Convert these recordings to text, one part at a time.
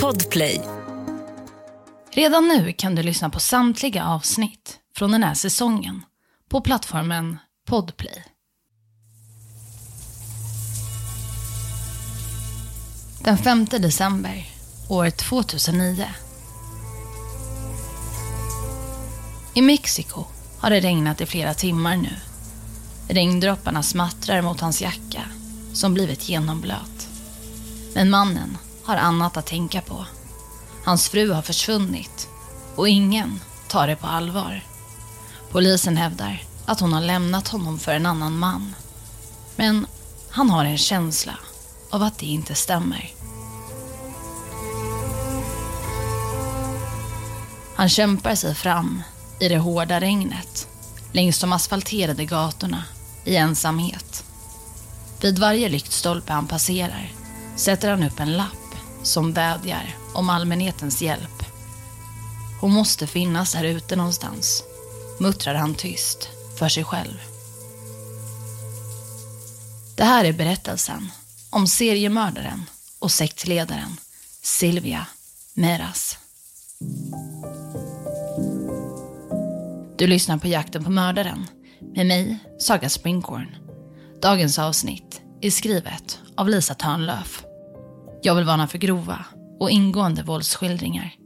Podplay. Redan nu kan du lyssna på samtliga avsnitt från den här säsongen på plattformen Podplay. Den 5 december år 2009. I Mexiko har det regnat i flera timmar nu. Regndropparna smattrar mot hans jacka som blivit genomblöt. Men mannen har annat att tänka på. Hans fru har försvunnit och ingen tar det på allvar. Polisen hävdar att hon har lämnat honom för en annan man. Men han har en känsla av att det inte stämmer. Han kämpar sig fram i det hårda regnet längs de asfalterade gatorna i ensamhet. Vid varje lyktstolpe han passerar sätter han upp en lapp som vädjar om allmänhetens hjälp. Hon måste finnas här ute någonstans, muttrar han tyst för sig själv. Det här är berättelsen om seriemördaren och sektledaren Silvia Meras. Du lyssnar på Jakten på mördaren med mig, Saga Springhorn. Dagens avsnitt är skrivet av Lisa Törnlöf. Jag vill varna för grova och ingående våldsskildringar.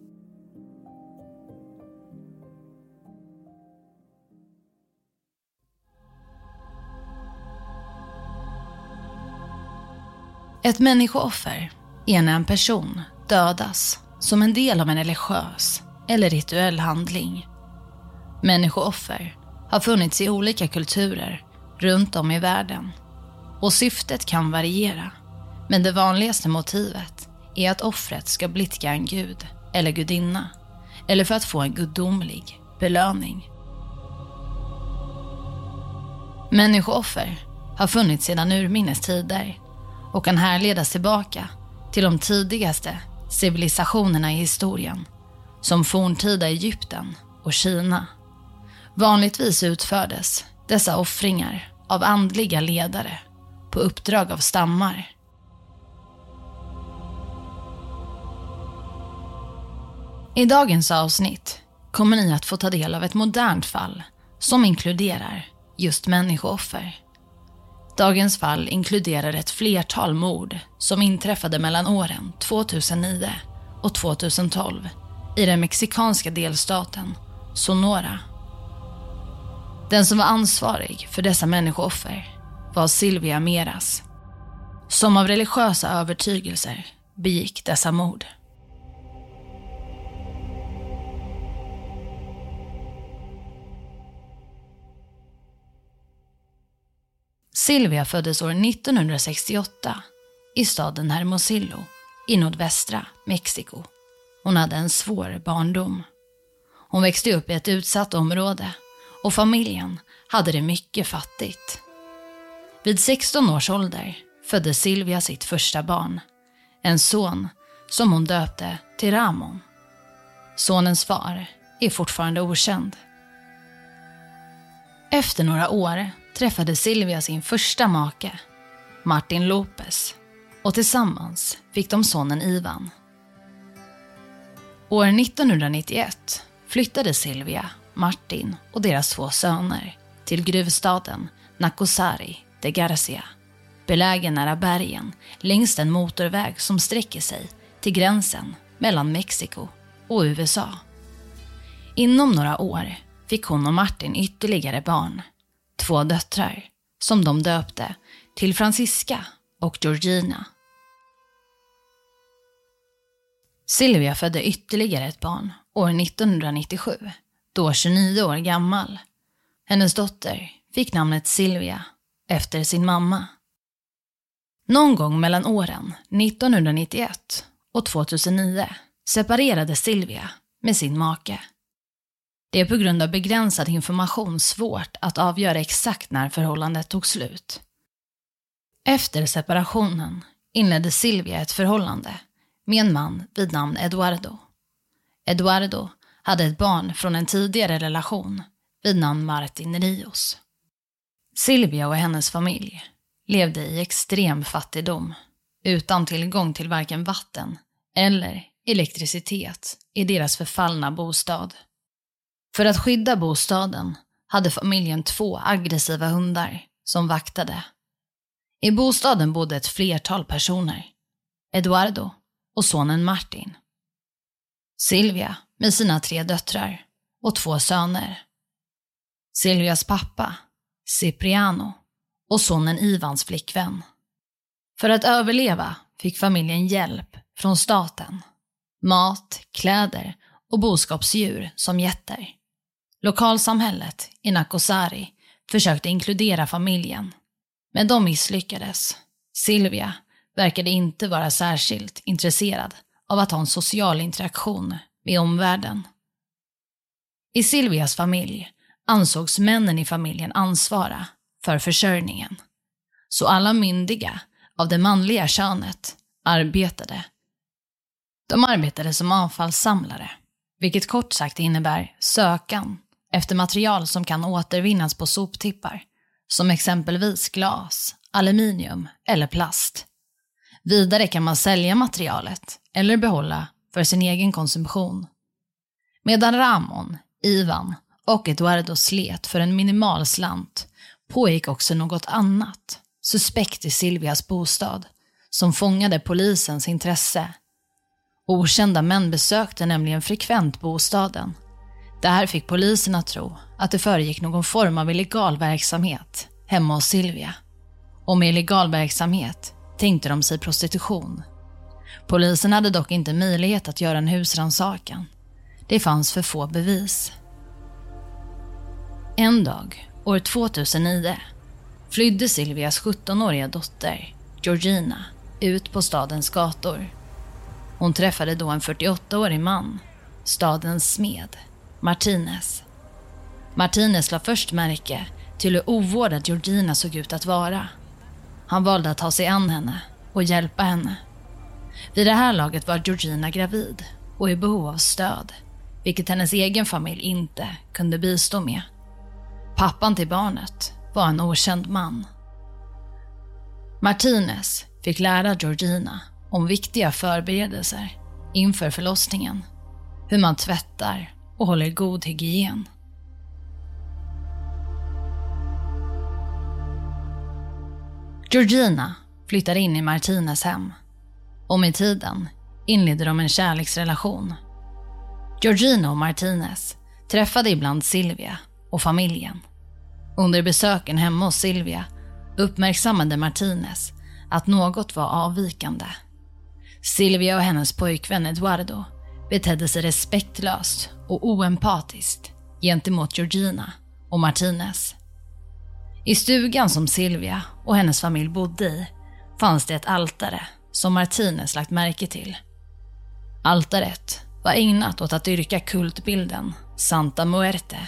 Ett människooffer är när en person dödas som en del av en religiös eller rituell handling. Människooffer har funnits i olika kulturer runt om i världen och syftet kan variera. Men det vanligaste motivet är att offret ska blidka en gud eller gudinna eller för att få en gudomlig belöning. Människooffer har funnits sedan urminnes tider och kan härledas tillbaka till de tidigaste civilisationerna i historien som forntida Egypten och Kina. Vanligtvis utfördes dessa offringar av andliga ledare på uppdrag av stammar. I dagens avsnitt kommer ni att få ta del av ett modernt fall som inkluderar just människooffer. Dagens fall inkluderar ett flertal mord som inträffade mellan åren 2009 och 2012 i den mexikanska delstaten Sonora. Den som var ansvarig för dessa människooffer var Silvia Meras, som av religiösa övertygelser begick dessa mord. Silvia föddes år 1968 i staden Hermosillo i nordvästra Mexiko. Hon hade en svår barndom. Hon växte upp i ett utsatt område och familjen hade det mycket fattigt. Vid 16 års ålder födde Silvia sitt första barn. En son som hon döpte till Ramon. Sonens far är fortfarande okänd. Efter några år träffade Silvia sin första make, Martin Lopez, och tillsammans fick de sonen Ivan. År 1991 flyttade Silvia, Martin och deras två söner till gruvstaden Nakosari de Garcia, belägen nära bergen längs den motorväg som sträcker sig till gränsen mellan Mexiko och USA. Inom några år fick hon och Martin ytterligare barn, två döttrar, som de döpte till Francisca och Georgina. Silvia födde ytterligare ett barn år 1997, då 29 år gammal. Hennes dotter fick namnet Silvia efter sin mamma. Någon gång mellan åren 1991 och 2009 separerade Silvia med sin make. Det är på grund av begränsad information svårt att avgöra exakt när förhållandet tog slut. Efter separationen inledde Silvia ett förhållande med en man vid namn Eduardo. Eduardo hade ett barn från en tidigare relation vid namn Martin Rios. Silvia och hennes familj levde i extrem fattigdom, utan tillgång till varken vatten eller elektricitet i deras förfallna bostad. För att skydda bostaden hade familjen två aggressiva hundar som vaktade. I bostaden bodde ett flertal personer. Eduardo och sonen Martin. Silvia med sina tre döttrar och två söner. Silvias pappa, Cipriano och sonen Ivans flickvän. För att överleva fick familjen hjälp från staten. Mat, kläder och boskapsdjur som getter. Lokalsamhället i Nakosari försökte inkludera familjen, men de misslyckades. Silvia verkade inte vara särskilt intresserad av att ha en social interaktion med omvärlden. I Silvias familj ansågs männen i familjen ansvara för försörjningen. Så alla myndiga av det manliga könet arbetade. De arbetade som avfallssamlare, vilket kort sagt innebär sökan efter material som kan återvinnas på soptippar, som exempelvis glas, aluminium eller plast. Vidare kan man sälja materialet eller behålla för sin egen konsumtion. Medan Ramon, Ivan och Eduardo slet för en minimal slant pågick också något annat, suspekt i Silvias bostad, som fångade polisens intresse. Okända män besökte nämligen frekvent bostaden. Det här fick polisen att tro att det föregick någon form av illegal verksamhet hemma hos Silvia. Och med illegal verksamhet tänkte de sig prostitution. Polisen hade dock inte möjlighet att göra en husrannsakan. Det fanns för få bevis. En dag, år 2009, flydde Silvias 17-åriga dotter, Georgina, ut på stadens gator. Hon träffade då en 48-årig man, stadens smed, Martinez. Martinez la först märke till hur ovårdad Georgina såg ut att vara. Han valde att ta sig an henne och hjälpa henne. Vid det här laget var Georgina gravid och i behov av stöd, vilket hennes egen familj inte kunde bistå med. Pappan till barnet var en okänd man. Martinez fick lära Georgina om viktiga förberedelser inför förlossningen. Hur man tvättar och håller god hygien. Georgina flyttar in i Martinez hem och med tiden inledde de en kärleksrelation. Georgina och Martinez träffade ibland Silvia och familjen. Under besöken hemma hos Silvia uppmärksammade Martinez att något var avvikande. Silvia och hennes pojkvän Eduardo betedde sig respektlöst och oempatiskt gentemot Georgina och Martinez. I stugan som Silvia och hennes familj bodde i fanns det ett altare som Martinez lagt märke till. Altaret var ägnat åt att dyrka kultbilden Santa Muerte.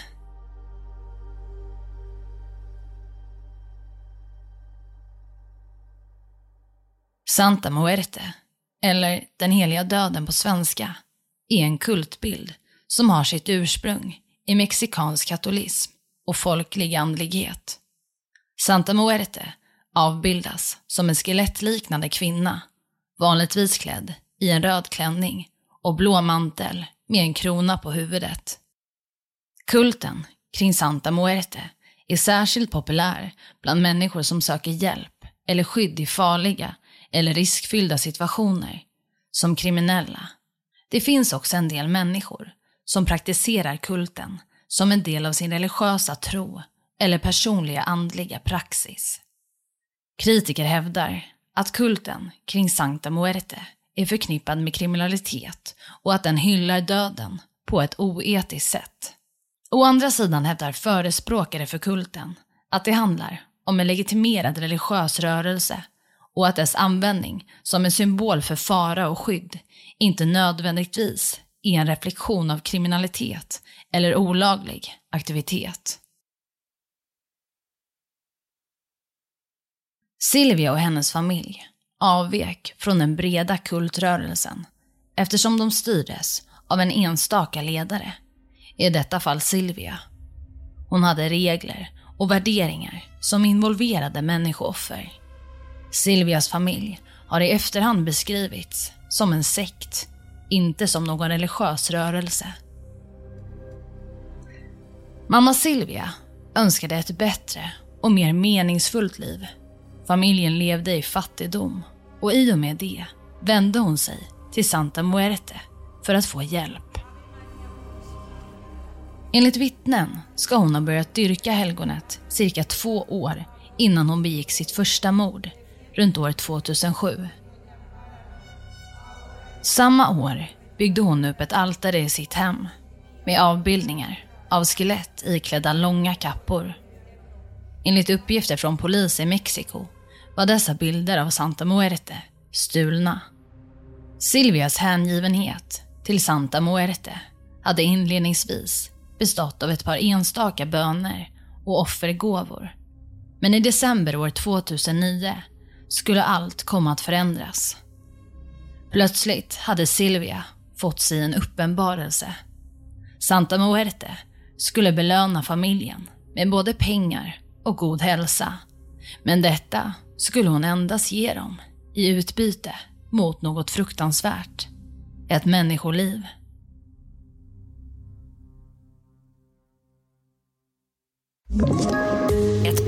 Santa Muerte, eller Den heliga döden på svenska, är en kultbild som har sitt ursprung i mexikansk katolism och folklig andlighet. Santa Muerte avbildas som en skelettliknande kvinna, vanligtvis klädd i en röd klänning och blå mantel med en krona på huvudet. Kulten kring Santa Muerte är särskilt populär bland människor som söker hjälp eller skydd i farliga eller riskfyllda situationer, som kriminella. Det finns också en del människor som praktiserar kulten som en del av sin religiösa tro eller personliga andliga praxis. Kritiker hävdar att kulten kring Sankta Muerte är förknippad med kriminalitet och att den hyllar döden på ett oetiskt sätt. Å andra sidan hävdar förespråkare för kulten att det handlar om en legitimerad religiös rörelse och att dess användning som en symbol för fara och skydd inte nödvändigtvis är en reflektion av kriminalitet eller olaglig aktivitet. Silvia och hennes familj avvek från den breda kultrörelsen eftersom de styrdes av en enstaka ledare, i detta fall Silvia. Hon hade regler och värderingar som involverade människooffer. Silvias familj har i efterhand beskrivits som en sekt, inte som någon religiös rörelse. Mamma Silvia önskade ett bättre och mer meningsfullt liv. Familjen levde i fattigdom och i och med det vände hon sig till Santa Muerte för att få hjälp. Enligt vittnen ska hon ha börjat dyrka helgonet cirka två år innan hon begick sitt första mord, runt år 2007. Samma år byggde hon upp ett altare i sitt hem med avbildningar av skelett iklädda långa kappor. Enligt uppgifter från polis i Mexiko var dessa bilder av Santa Muerte stulna. Silvias hängivenhet till Santa Muerte hade inledningsvis bestått av ett par enstaka böner och offergåvor. Men i december år 2009 skulle allt komma att förändras. Plötsligt hade Silvia fått sig en uppenbarelse. Santa Muerte skulle belöna familjen med både pengar och god hälsa. Men detta skulle hon endast ge dem i utbyte mot något fruktansvärt. Ett människoliv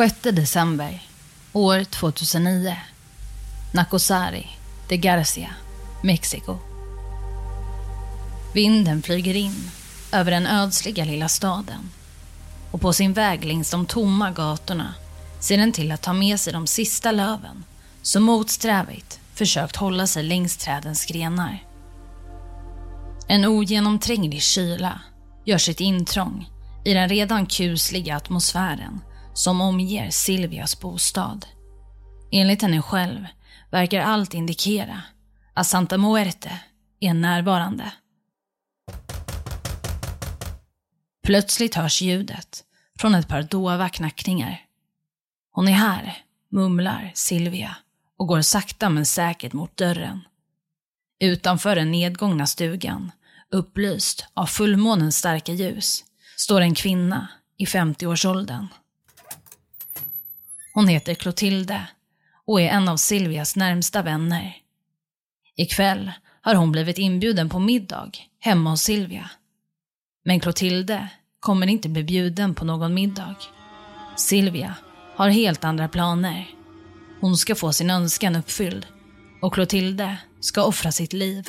6 december år 2009. Nacosari de Garcia, Mexiko. Vinden flyger in över den ödsliga lilla staden och på sin väg längs de tomma gatorna ser den till att ta med sig de sista löven som motsträvigt försökt hålla sig längs trädens grenar. En ogenomtränglig kyla gör sitt intrång i den redan kusliga atmosfären som omger Silvias bostad. Enligt henne själv verkar allt indikera att Santa Muerte är närvarande. Plötsligt hörs ljudet från ett par dova knackningar. Hon är här, mumlar Silvia och går sakta men säkert mot dörren. Utanför den nedgångna stugan, upplyst av fullmånens starka ljus, står en kvinna i 50-årsåldern. Hon heter Clotilde och är en av Silvias närmsta vänner. Ikväll har hon blivit inbjuden på middag hemma hos Silvia. Men Clotilde kommer inte bli bjuden på någon middag. Silvia har helt andra planer. Hon ska få sin önskan uppfylld och Clotilde ska offra sitt liv.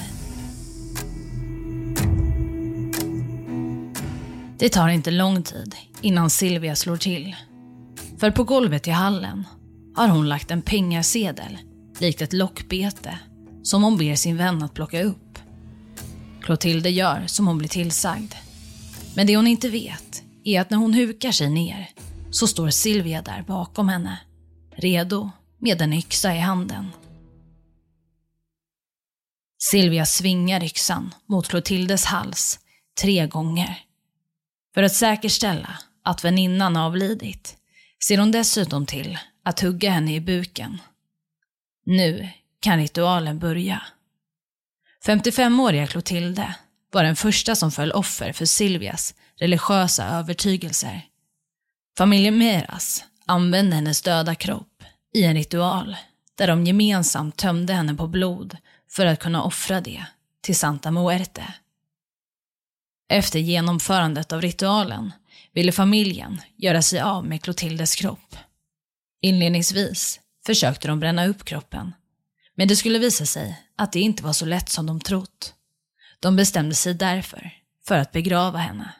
Det tar inte lång tid innan Silvia slår till. För på golvet i hallen har hon lagt en pengasedel likt ett lockbete som hon ber sin vän att plocka upp. Clotilde gör som hon blir tillsagd. Men det hon inte vet är att när hon hukar sig ner så står Silvia där bakom henne, redo med en yxa i handen. Silvia svingar yxan mot Clotildes hals tre gånger. För att säkerställa att väninnan avlidit ser hon dessutom till att hugga henne i buken. Nu kan ritualen börja. 55-åriga Clotilde var den första som föll offer för Silvias religiösa övertygelser. Familjen Meras använde hennes döda kropp i en ritual där de gemensamt tömde henne på blod för att kunna offra det till Santa Muerte. Efter genomförandet av ritualen ville familjen göra sig av med Clotildes kropp. Inledningsvis försökte de bränna upp kroppen, men det skulle visa sig att det inte var så lätt som de trott. De bestämde sig därför för att begrava henne.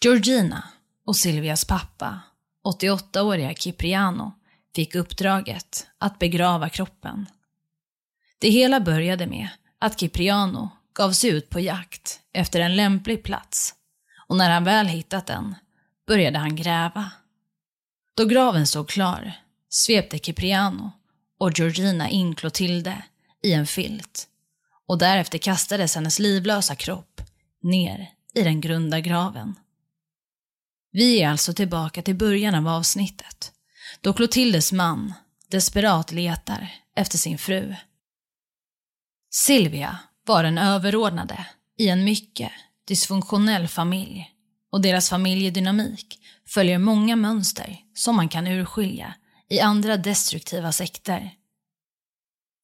Georgina och Silvias pappa, 88-åriga Cipriano, fick uppdraget att begrava kroppen. Det hela började med att Cipriano gav sig ut på jakt efter en lämplig plats och när han väl hittat den började han gräva. Då graven stod klar svepte Cipriano och Georgina in Clotilde i en filt och därefter kastades hennes livlösa kropp ner i den grunda graven. Vi är alltså tillbaka till början av avsnittet, då Clotildes man desperat letar efter sin fru. Silvia var den överordnade i en mycket dysfunktionell familj och deras familjedynamik följer många mönster som man kan urskilja i andra destruktiva sekter.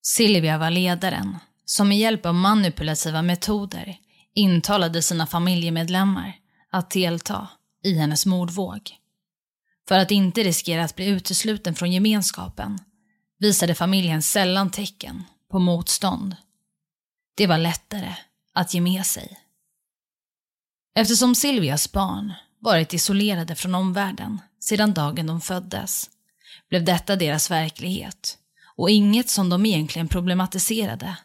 Silvia var ledaren som med hjälp av manipulativa metoder intalade sina familjemedlemmar att delta i hennes mordvåg. För att inte riskera att bli utesluten från gemenskapen visade familjen sällan tecken på motstånd. Det var lättare att ge med sig. Eftersom Silvias barn varit isolerade från omvärlden sedan dagen de föddes blev detta deras verklighet och inget som de egentligen problematiserade.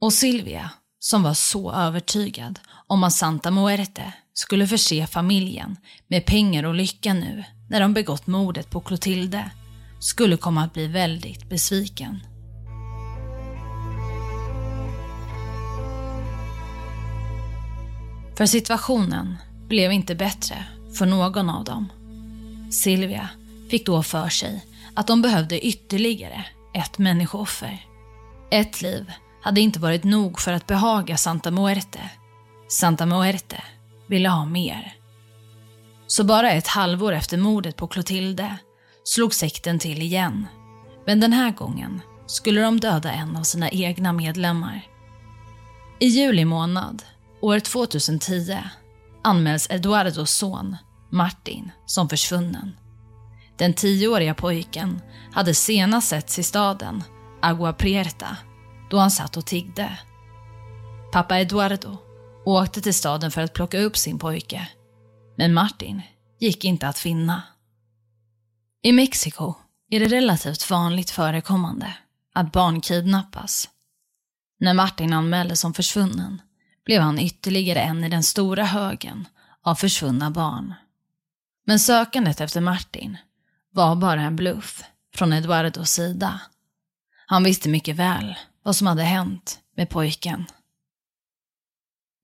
Och Silvia, som var så övertygad om att Santa Muerte skulle förse familjen med pengar och lycka nu när de begått mordet på Clotilde, skulle komma att bli väldigt besviken. För situationen blev inte bättre för någon av dem. Silvia fick då för sig att de behövde ytterligare ett människooffer. Ett liv hade inte varit nog för att behaga Santa Muerte. Santa Muerte ville ha mer. Så bara ett halvår efter mordet på Clotilde slog sekten till igen. Men den här gången skulle de döda en av sina egna medlemmar. I juli månad, år 2010, anmäls Eduardos son, Martin, som försvunnen. Den tioåriga pojken hade senast setts i staden, Agua Prieta, då han satt och tiggde. Pappa Eduardo åkte till staden för att plocka upp sin pojke. Men Martin gick inte att finna. I Mexiko är det relativt vanligt förekommande att barn kidnappas. När Martin anmäldes som försvunnen blev han ytterligare en i den stora högen av försvunna barn. Men sökandet efter Martin var bara en bluff från Eduardos sida. Han visste mycket väl vad som hade hänt med pojken.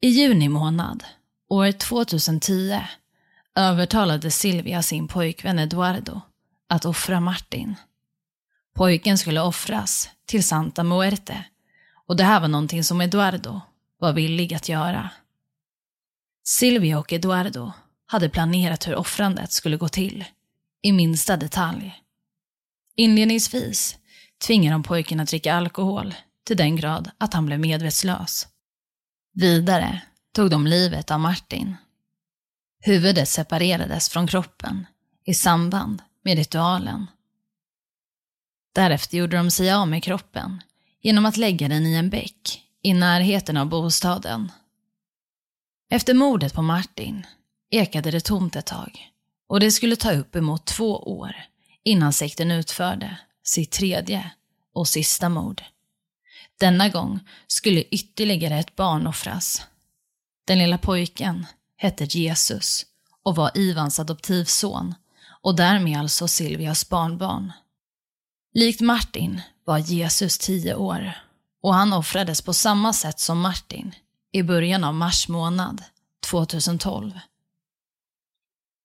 I juni månad, år 2010, övertalade Silvia sin pojkvän Eduardo att offra Martin. Pojken skulle offras till Santa Muerte och det här var någonting som Eduardo var villig att göra. Silvia och Eduardo hade planerat hur offrandet skulle gå till i minsta detalj. Inledningsvis tvingade de pojken att dricka alkohol till den grad att han blev medvetslös. Vidare tog de livet av Martin. Huvudet separerades från kroppen i samband med ritualen. Därefter gjorde de sig av med kroppen genom att lägga den i en bäck i närheten av bostaden. Efter mordet på Martin ekade det tomt ett tag och det skulle ta upp emot två år innan sekten utförde sitt tredje och sista mord. Denna gång skulle ytterligare ett barn offras. Den lilla pojken hette Jesus och var Ivans adoptivson och därmed alltså Silvias barnbarn. Likt Martin var Jesus tio år och han offrades på samma sätt som Martin i början av mars månad 2012.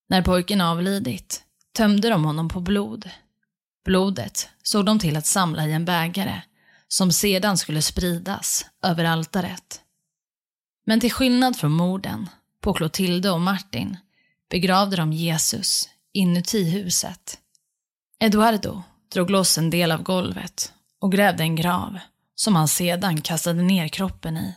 När pojken avlidit tömde de honom på blod. Blodet såg de till att samla i en bägare som sedan skulle spridas över altaret. Men till skillnad från morden på Clotilde och Martin begravde de Jesus inuti huset. Eduardo drog loss en del av golvet och grävde en grav som han sedan kastade ner kroppen i.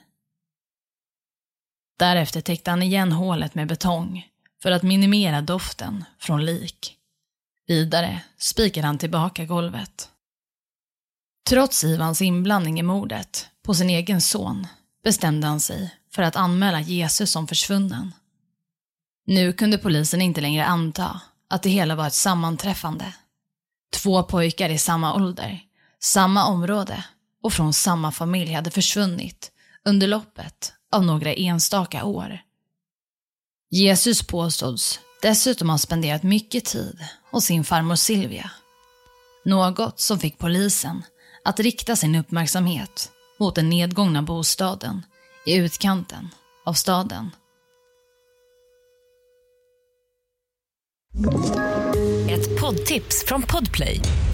Därefter täckte han igen hålet med betong för att minimera doften från lik. Vidare spikade han tillbaka golvet. Trots Ivans inblandning i mordet på sin egen son bestämde han sig för att anmäla Jesus som försvunnen. Nu kunde polisen inte längre anta att det hela var ett sammanträffande. Två pojkar i samma ålder, samma område och från samma familj hade försvunnit under loppet av några enstaka år. Jesus påstås dessutom ha spenderat mycket tid hos sin farmor Silvia. Något som fick polisen att rikta sin uppmärksamhet mot den nedgångna bostaden i utkanten av staden. Ett poddtips från Podplay.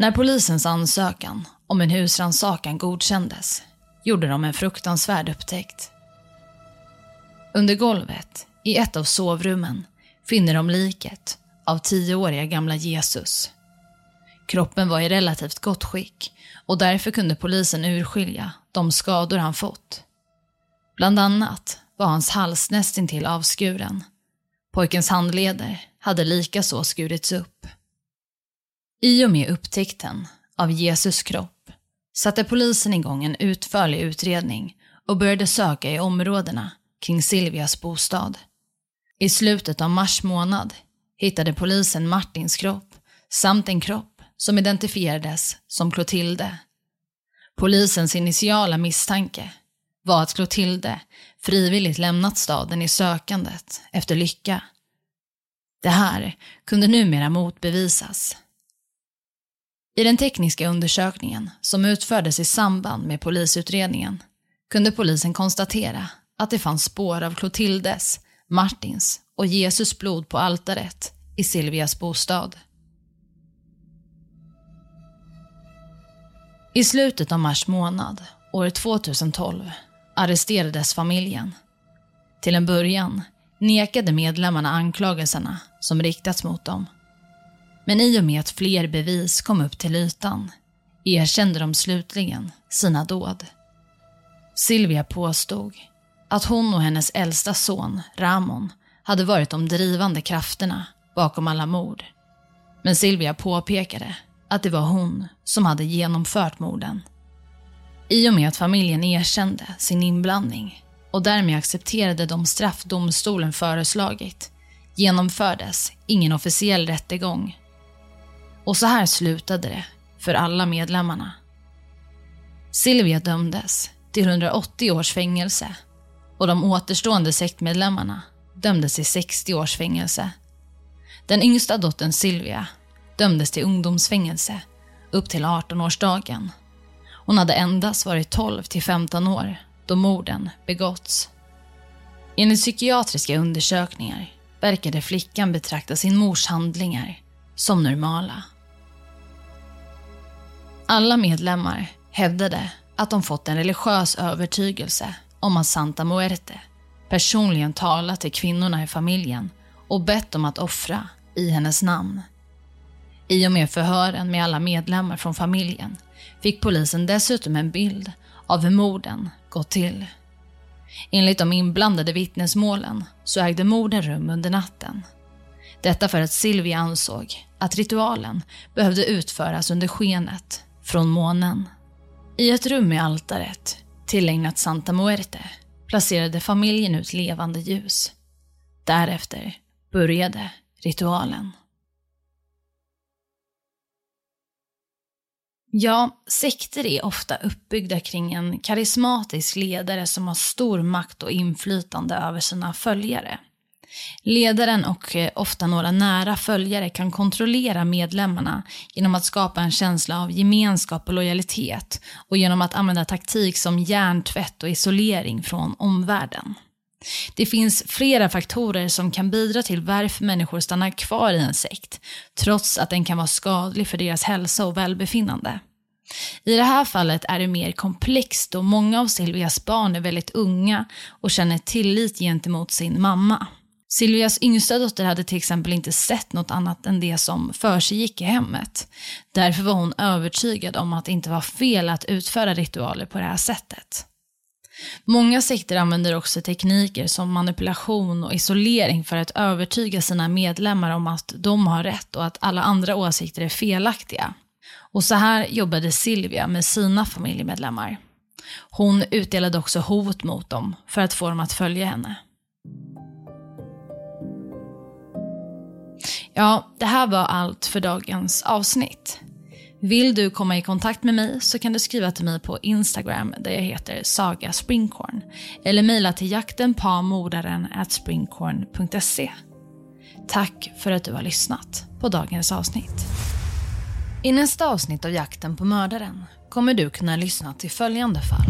När polisens ansökan om en husrannsakan godkändes gjorde de en fruktansvärd upptäckt. Under golvet i ett av sovrummen finner de liket av tioåriga gamla Jesus. Kroppen var i relativt gott skick och därför kunde polisen urskilja de skador han fått. Bland annat var hans hals nästintill avskuren. Pojkens handleder hade likaså skurits upp. I och med upptäckten av Jesus kropp satte polisen igång en utförlig utredning och började söka i områdena kring Silvias bostad. I slutet av mars månad hittade polisen Martins kropp samt en kropp som identifierades som Clotilde. Polisens initiala misstanke var att Clotilde frivilligt lämnat staden i sökandet efter lycka. Det här kunde numera motbevisas. I den tekniska undersökningen som utfördes i samband med polisutredningen kunde polisen konstatera att det fanns spår av Clotildes, Martins och Jesus blod på altaret i Silvias bostad. I slutet av mars månad år 2012 arresterades familjen. Till en början nekade medlemmarna anklagelserna som riktats mot dem. Men i och med att fler bevis kom upp till ytan erkände de slutligen sina dåd. Silvia påstod att hon och hennes äldsta son, Ramon, hade varit de drivande krafterna bakom alla mord. Men Silvia påpekade att det var hon som hade genomfört morden. I och med att familjen erkände sin inblandning och därmed accepterade de straff domstolen föreslagit genomfördes ingen officiell rättegång. Och så här slutade det för alla medlemmarna. Silvia dömdes till 180 års fängelse och de återstående sektmedlemmarna dömdes till 60 års fängelse. Den yngsta dottern Silvia dömdes till ungdomsfängelse upp till 18-årsdagen. Hon hade endast varit 12 till 15 år då morden begåtts. Enligt psykiatriska undersökningar verkade flickan betrakta sin mors handlingar som normala. Alla medlemmar hävdade att de fått en religiös övertygelse om att Santa Muerte personligen talat till kvinnorna i familjen och bett dem att offra i hennes namn. I och med förhören med alla medlemmar från familjen fick polisen dessutom en bild av hur morden gått till. Enligt de inblandade vittnesmålen så ägde morden rum under natten. Detta för att Silvia ansåg att ritualen behövde utföras under skenet från månen. I ett rum i altaret, tillägnat Santa Muerte, placerade familjen ut levande ljus. Därefter började ritualen. Ja, sekter är ofta uppbyggda kring en karismatisk ledare som har stor makt och inflytande över sina följare. Ledaren och eh, ofta några nära följare kan kontrollera medlemmarna genom att skapa en känsla av gemenskap och lojalitet och genom att använda taktik som hjärntvätt och isolering från omvärlden. Det finns flera faktorer som kan bidra till varför människor stannar kvar i en sekt, trots att den kan vara skadlig för deras hälsa och välbefinnande. I det här fallet är det mer komplext då många av Silvias barn är väldigt unga och känner tillit gentemot sin mamma. Silvias yngsta dotter hade till exempel inte sett något annat än det som försiggick i hemmet. Därför var hon övertygad om att det inte var fel att utföra ritualer på det här sättet. Många sekter använder också tekniker som manipulation och isolering för att övertyga sina medlemmar om att de har rätt och att alla andra åsikter är felaktiga. Och så här jobbade Silvia med sina familjemedlemmar. Hon utdelade också hot mot dem för att få dem att följa henne. Ja, det här var allt för dagens avsnitt. Vill du komma i kontakt med mig så kan du skriva till mig på Instagram där jag heter Saga Springkorn eller mejla till jaktenpamordaren@springkorn.se. Tack för att du har lyssnat på dagens avsnitt. I nästa avsnitt av Jakten på mördaren kommer du kunna lyssna till följande fall.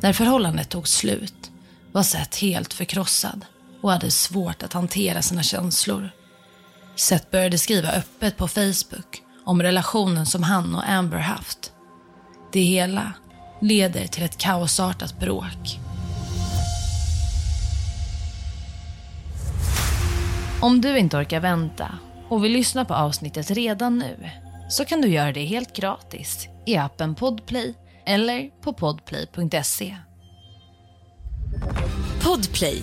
När förhållandet tog slut var Seth helt förkrossad och hade svårt att hantera sina känslor. Seth började skriva öppet på Facebook om relationen som han och Amber haft. Det hela leder till ett kaosartat bråk. Om du inte orkar vänta och vill lyssna på avsnittet redan nu så kan du göra det helt gratis i appen Podplay eller på podplay.se. Podplay,